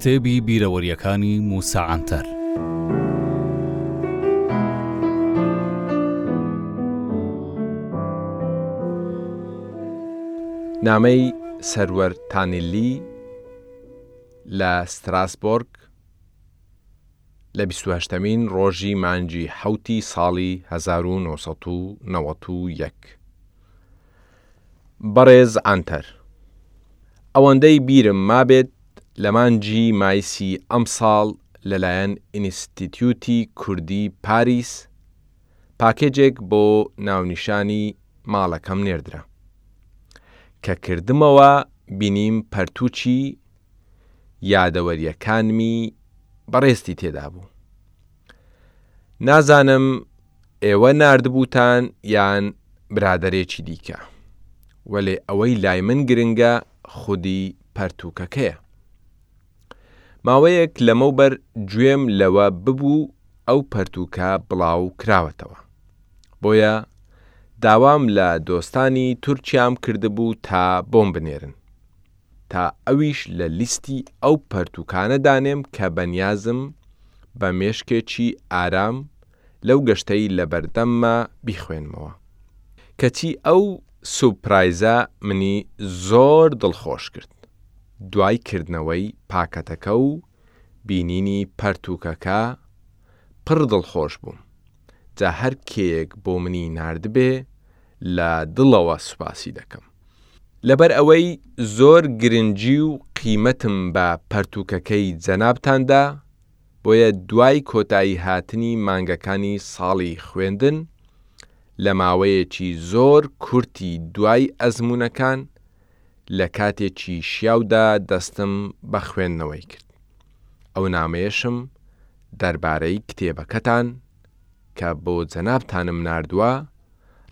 کتێبی بیرەوەریەکانی موسا عەنتەر نامەی سەروەر تانیلی لە ستراسبۆرگ لە بیست و هەشتەمین ڕۆژی مانگی حەوتی ساڵی هەزار و نۆ سەد و نەوەد و یەک. بەڕێز عەنتەر، ئەوەندەی بیرم مابێت لە مانگی مایسی ئەمساڵ لەلایەن ئینستیتیوتی کوردی پاریس پاکێجێک بۆ ناونیشانی ماڵەکەم نێردرا کە کردمەوە بینیم پەرتووکی یادەوەریەکانمی بەڕێزتی تێدا بوو نازانم ئێوە ناردبووتان یان برادەرێکی دیکە وەلێ ئەوەی لای من گرنگە خودی پەرتووکەکەیە ماوەیەک لەمەوبەر گوێم لەوە ببوو ئەو پەرتووکە بڵاو کراوەتەوە بۆیە داوام لە دۆستانی تورکیام کردبوو تا بۆم بنێرن تا ئەویش لە لیستی ئەو پەرتووکانە دانێم کە بەنیازم بە مێشکێکی ئارام لەو گەشتەی لەبەردەممە بیخوێنمەوە. کەچی ئەو سوپرایزە منی زۆر دڵخۆش کرد. دوای کردنەوەی پاکەتەکە و بینینی پەرتووکەکە پڕ دڵخۆش بووم. جا هەر کێیەک بۆ منی ناردبێ لە دڵەوە سوپاسی دەکەم. لەبەر ئەوەی زۆر گرنگی و قیمەتم بە پەرتووکەکەی جەنابتان دا، بۆیە دوای کۆتایی هاتنی مانگەکانی ساڵی خوێندن، لە ماوەیەکی زۆر کورتی دوای ئەزموونەکان، لە کاتێکی شیاودا دەستم بە خوێندنەوەی کرد. ئەو نامەیەشم دەربارەی کتێبەکەتان کە بۆ جەنابتانم ناردوە،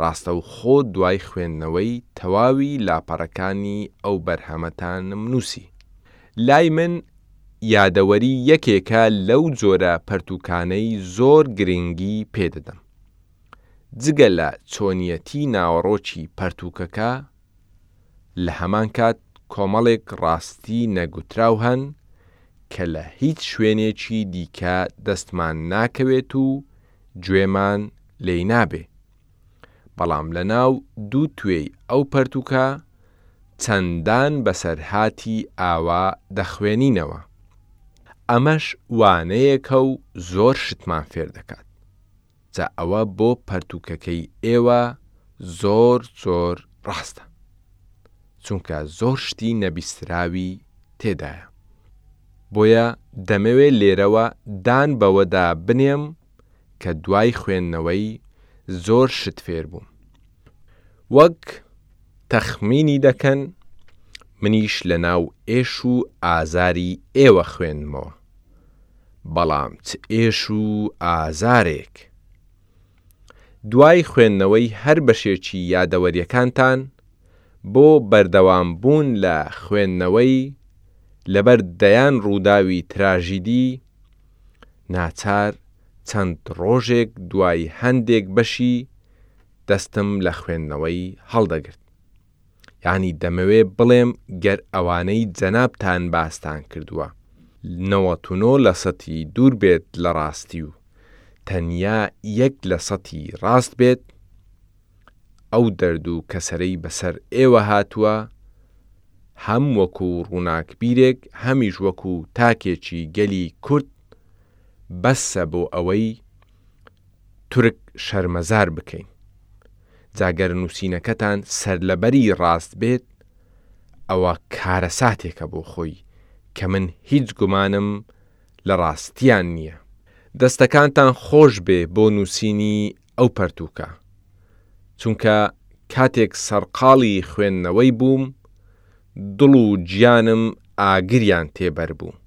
ڕاستەوخۆ دوای خوێندنەوەی تەواوی لاپەڕەکانی ئەو بەرهەمەتانم نووسی. لای من یادەوەری یەکێکە لەو جۆرە پەرتووکانەی زۆر گرنگی پێدەدەم. جگە لە چۆنیەتی ناوەڕۆکی پەرتووکەکە، لە هەمان کات کۆمەڵێک ڕاستی نەگوتراو هەن کە لە هیچ شوێنێکی دیکە دەستمان ناکەوێت و گوێمان لێی نابێ، بەڵام لە ناو دوو توێی ئەو پەرتووکە چەندان بەسەرهاتی ئاوا دەخوێنینەوە. ئەمەش وانەیەکە و زۆر شتمان فێر دەکات. جا ئەوە بۆ پەرتووکەکەی ئێوە زۆر زۆر ڕاستە چونکە زۆر شتی نەبیستراوی تێدایە بۆیە دەمەوێ لێرەوە دان بەوەدا بنێم کە دوای خوێندنەوەی زۆر شت فێر بووم وەک تەخمینی دەکەن منیش لەناو ئێش و ئازاری ئێوە خوێندمەوە. بەڵام چ ئێش و ئازارێک. دوای خوێندنەوەی هەر بەشێکی یادەوەریەکانتان بۆ بەردەوام بوون لە خوێندنەوەی لەبەر دەیان ڕووداوی تراژیدی ناچار چەند ڕۆژێک دوای هەندێک بەشی دەستم لە خوێندنەوەی هەڵدەگرت. یانی دەمەوێ بڵێم گەر ئەوانەی جەنابتان باستان کردووە نەوەت و نۆ لە سەتی دوور بێت لە ڕاستی و تەنیا یەک لە سەتی ڕاست بێت ئەو دەرد و کەسەرەی بەسەر ئێوە هاتووە هەم وەکو ڕووناکبیرێک هەمیش وەکو تاکێکی گەلی کورد بەسە بۆ ئەوەی تورک شەرمەزار بکەین جا گەر نوسینەکەتان سەرلەبەری ڕاست بێت ئەوە کارەساتێکە بۆ خۆی کە من هیچ گومانم لە ڕاستیان نیە دەستەکانتان خۆش بێ بۆ نوسینی ئەو پەرتوکە چونکە کاتێک سەرقاڵی خوێندنەوەی بووم دڵ و گیانم ئاگریان تێ بەربوو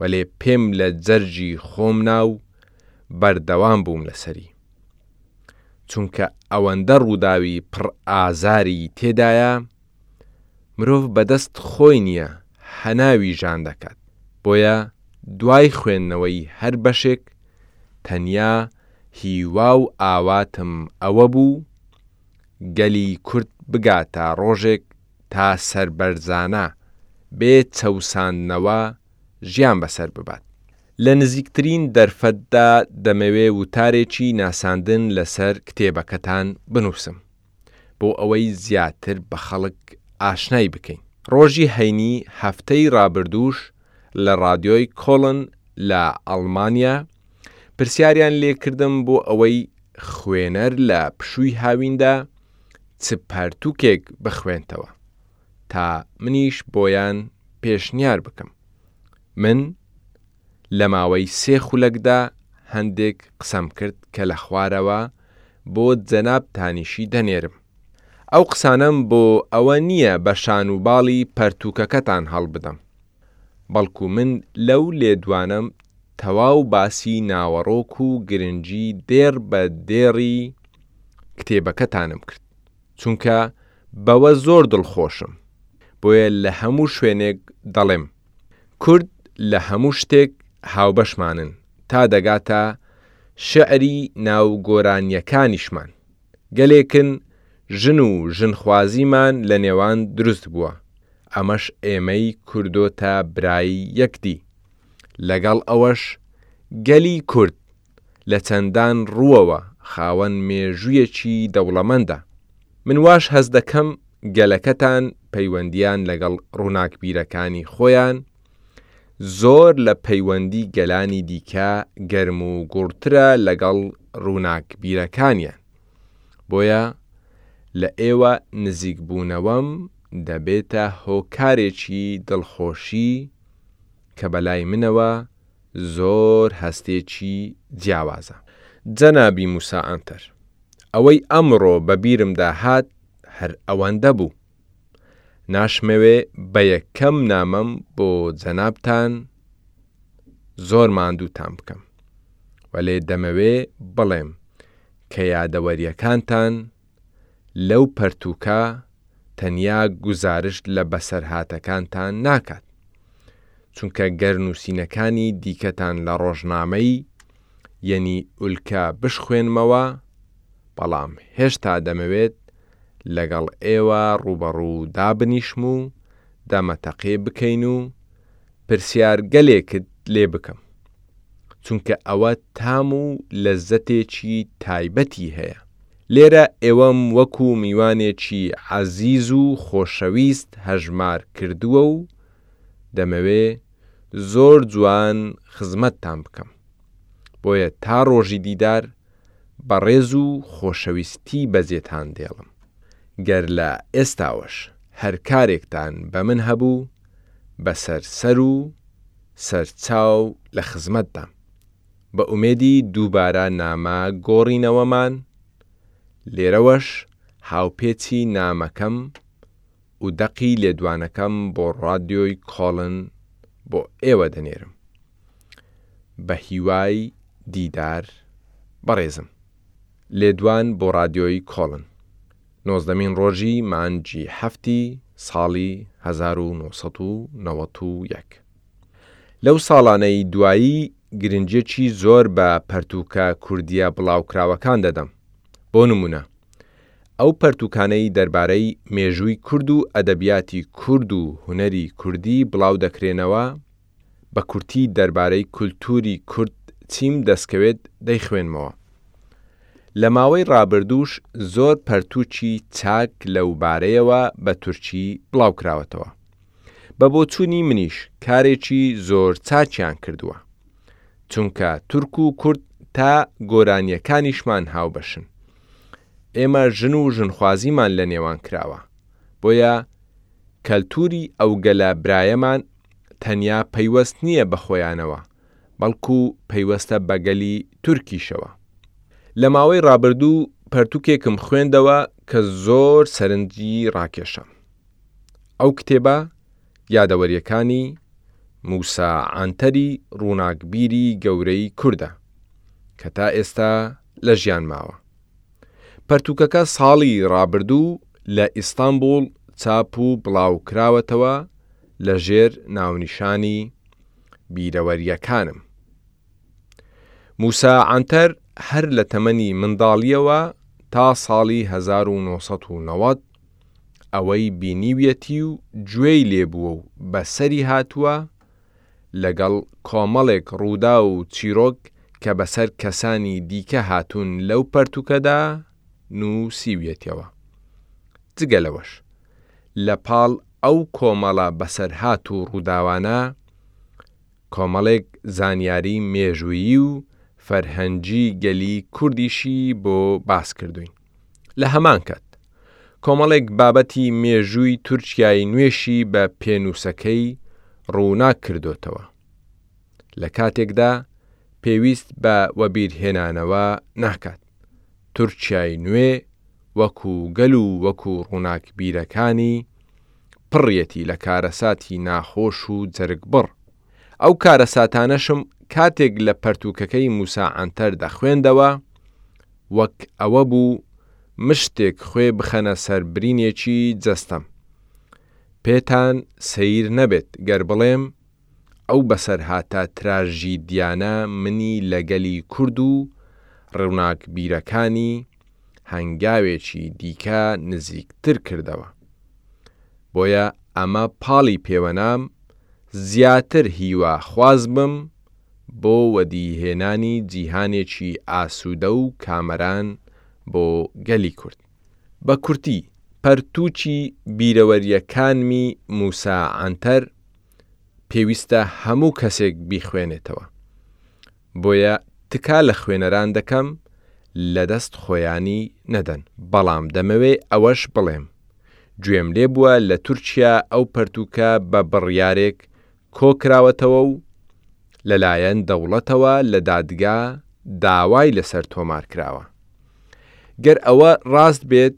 وەلێ پێم لە جەرگی خۆم نا و بەردەوام بووم لەسەری چونکە ئەوەندە ڕووداوی پڕ ئازاری تێدایە مرۆڤ بەدەست خۆی نییە هەناوی ژان دەکات بۆیە دوای خوێندنەوەی هەر بەشێک تەنیا هیوا و ئاواتم ئەوە بوو گەلی کورد بگاتە ڕۆژێک تا سەربەرزانە بێ چەوساندنەوە ژیان بەسەر ببات. لە نزیکترین دەرفەتدا دەمەوێ وتارێکی ناساندن لەسەر کتێبەکەتان بنووسم بۆ ئەوەی زیاتر بە خەڵک ئاشنای بکەین. ڕۆژی هەینی هەفتەی ڕابردووش لە ڕادیۆی کۆڵن لە ئەڵمانیا پرسیاریان لێکردم بۆ ئەوەی خوێنەر لە پشووی هاویندا چ پەرتوکێک بخوێنتەوە تا منیش بۆیان پێشنیار بکەم من لەماوەی سێ خولەکدا هەندێک قسەم کرد کە لە خوارەوە بۆ جەنابتانیشی دەنێرم ئەو قسانەم بۆ ئەوە نییە بە شان و باڵی پەرتوکەکەتان هەڵبدەم بەڵکو من لەو لێدوانەم تەواو باسی ناوەڕۆک و گرنگی دێڕ بە دێڕی کتێبەکەتانم کرد، چونکە بەوە زۆر دڵخۆشم، بۆیە لە هەموو شوێنێک دەڵێم، کورد لە هەموو شتێک هاوبەشمانن تا دەگاتە شیعری ناو گۆرانییەکانیشمان، گەلێکن ژن و ژنخوازیمان لە نێوان دروست بووە، ئەمەش ئێمەی کردۆتە برای یەکدی. لەگەڵ ئەوەش گەلی کورد لە چەندان ڕووەوە خاوەن مێژوویەکی دەوڵەمەندە. من واش هەست دەکەم گەلەکەتان پەیوەندییان لەگەڵ ڕووناکبیرەکانی خۆیان، زۆر لە پەیوەندی گەلانی دیکە گەرم و گوڕترە لەگەڵ ڕووناکبیرەکانیان، بۆیە لە ئێوە نزیکبوونەوەم دەبێتە هۆکارێکی دڵخۆشی کە بەلای منەوە زۆر هەستێکی جیاوازە. جەنابی موسا عەنتەر، ئەوەی ئەمڕۆ بە بیرمدا هات هەر ئەوەندە بوو. ناشمەوێ بە یەکەم نامەم بۆ جەنابتان زۆر ماندووتان بکەم، وەلێ دەمەوێ بڵێم کە یادەوەرییەکانتان لەو پەرتووکە تەنیا گوزارشت لە بەسەرهاتەکانتان ناکات، چونکە گەر نووسینەکانی دیکەتان لە ڕۆژنامەی، یەنی ئولکە بشخوێنمەوە، بەڵام هێشتا دەمەوێت لەگەڵ ئێوە ڕووبەڕوو دابنیشم و دەمەتەقێ بکەین و پرسیارگەلێکت لێ بکەم، چونکە ئەوە تام و لەززەتێکی تایبەتی هەیە. لێرە ئێوەم وەکو میوانێکی عەزیز و خۆشەویست هەژمار کردووە و دەمەوێ زۆر جوان خزمەتتان بکەم بۆیە تا ڕۆژی دیدار بە ڕێز و خۆشەویستی بەجێتان دێڵم گەر لە ئێستاوەش هەر کارێکتان بە من هەبوو بە سەر سەر و سەر چاو لە خزمەتدام بە ئومێدی دووبارە نامە گۆڕینەوەمان لێرەوەش هاوپێچی نامەکەم و دەقی لێدوانەکەم بۆ ڕادیۆی کۆڵن بۆ ئێوە دەنێرم بە هیوای دیدار بەڕێزم لێدوان بۆ ڕادیۆی کۆڵن نۆزدەمین ڕۆژی مانگی حەفتی ساڵی هەزار و نۆ سەد و نەوەد و یەک لەو ساڵانەی دوایی گرنگیەکی زۆر بە پەرتووکە کوردییە بڵاوکراوەکان دەدەم بۆ نموونە ئەو پەرتووکانەی دەربارەی مێژووی کورد و ئەدەبیاتی کورد و هونەری کوردی بڵاو دەکرێنەوە، بە کورتی دەربارەی کولتووری کورد چیم دەستکەوێت دەیخوێنمەوە. لە ماوەی ڕابردووش زۆر پەرتووکی چاک لەو بارەیەوە بە تورکی بڵاو کراوەتەوە. بە بۆچوونی منیش کارێکی زۆر چاکیان کردووە. چونکە تورک و کورد تا گۆرانیەکانیشمان هاوبەشن ئێمە ژن و ژنخوازیمان لە نێوان کراوە بۆیە کەلتوری ئەو گەلە برایەمان تەنیا پەیوەست نییە بە خۆیانەوە بەڵکو پەیوەستە بە گەلی تورکیشەوە لە ماوەی ڕابردوو پەرتوکێکم خوێندەوە کە زۆر سەرنجی ڕاکێشام ئەو کتێبە یادەوەریەکانی موسا عەنتەری ڕووناکبیری گەورەی کوردە کە تا ئێستا لە ژیان ماوە. پەرتووکەکە ساڵی ڕابردوو لە ئیستانبوڵ چاپ و بڵاوکراوەتەوە لە ژێر ناونیشانی، بیرەوەریەکانم، موسا عەنتەر هەر لە تەمەنی منداڵییەوە تا ساڵی هەزار و نۆ سەد و نەوەد ئەوەی بینیویەتی و گوێی لێ بووە و بە سەری هاتووە، لەگەڵ کۆمەڵێک ڕووداو و چیرۆک کە بەسەر کەسانی دیکە هاتوون لەو پەرتووکەدا نووسیویەتیەوە. جگە لەوەش، لە پاڵ ئەو کۆمەڵە بەسەرهات و ڕووداوانە، کۆمەڵێک زانیاری مێژوویی و فەرهەنگی گەلی کوردیشی بۆ باس کردووین. لە هەمان کات، کۆمەڵێک بابەتی مێژووی تورکیای نوێشی بە پێنووسەکەی ڕووناک کردۆتەوە. لە کاتێکدا پێویست بە وەبیرهێنانەوە ناکات، تورکیای نوێ وەکوو گەل و وەکوو ڕووناکبیرەکانی، پڕیەتی لە کارەساتی ناخۆش و جەرگبڕ. ئەو کارەساتانەشم کاتێک لە پەرتووکەکەی موسا عەنتەر دەخوێندەوە، وەک ئەوە بوو مشتێک خوێ بخەنە سەر برینێکی جەستەم. پێتان سەیر نەبێت گەر بڵێم ئەو بەسەرهاتە تراژیدیانە منی لە گەلی کورد و ڕوناکبیرەکانی هەنگاوێکی دیکە نزیکتر کردەوە. بۆیە ئەمە پاڵی پێوەنام زیاتر هیوا خواز بم بۆ وەدیهێنانی جیهانێکی ئاسودە و کامەران بۆ گەلی کورد. بە کورتی پەرتوکی بیرەوەریەکانمی موسا عەنتەر پێویستە هەموو کەسێک بیخوێنێتەوە بۆیە تکا لە خوێنەران دەکەم لە دەست خۆیانی نەدەن بەڵام دەمەوێ ئەوەش بڵێم گوێم لێ بووە لە تورکیا ئەو پەرتووکە بە بڕیارێک کۆکراوەتەوە و لەلایەن دەوڵەتەوە لە دادگا داوای لەسەر تۆمار کراوە گەر ئەوە ڕاست بێت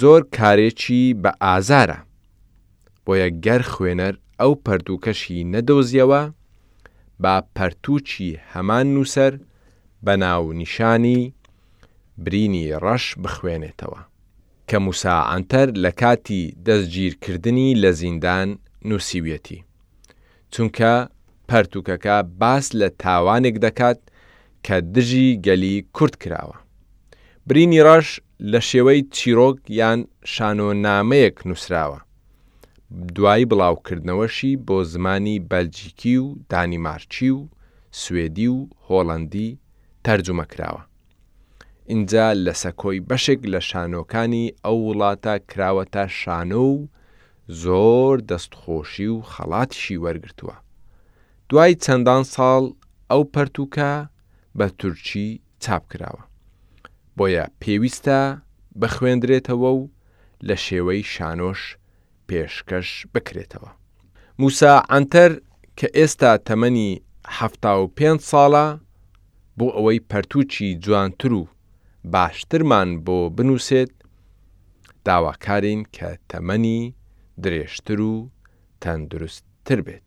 زۆر کارێکی بە ئازارە. بۆیە گەر خوێنەر ئەو پەرتووکەشی نەدۆزییەوە، با پەرتووکی هەمان نووسەر بە ناونیشانی، برینی ڕەش، بخوێنێتەوە، کە موسا عەنتەر لە کاتی دەستگیرکردنی لە زیندان نووسیویەتی، چونکە پەرتووکەکە باس لە تاوانێک دەکات کە دژی گەلی کورد کراوە. برینی ڕەش لە شێوەی چیرۆک یان شانۆنامەیەک نووسراوە، دوای بڵاوکردنەوەشی بۆ زمانی بەلجیکی و دانیمارکی و سوێدی و هۆڵەندی تەرجومە کراوە. ئینجا لە سەکۆی بەشێک لە شانۆکانی ئەو وڵاتە کراوەتە شانۆ و زۆر دەستخۆشی و خەڵاتیشی وەرگرتووە. دوای چەندان ساڵ ئەو پەرتووکە بە تورکی چاپ کراوە، بۆیە پێویستە بخوێندرێتەوە و لە شێوەی شانۆش پێشکەش بکرێتەوە. موسا عەنتەر کە ئێستا تەمەنی حەفتا و پێنج ساڵە، بۆ ئەوەی پەرتووکی جوانتر و باشترمان بۆ بنووسێت، داواکارین کە تەمەنی درێژتر و تەندروستتر بێت.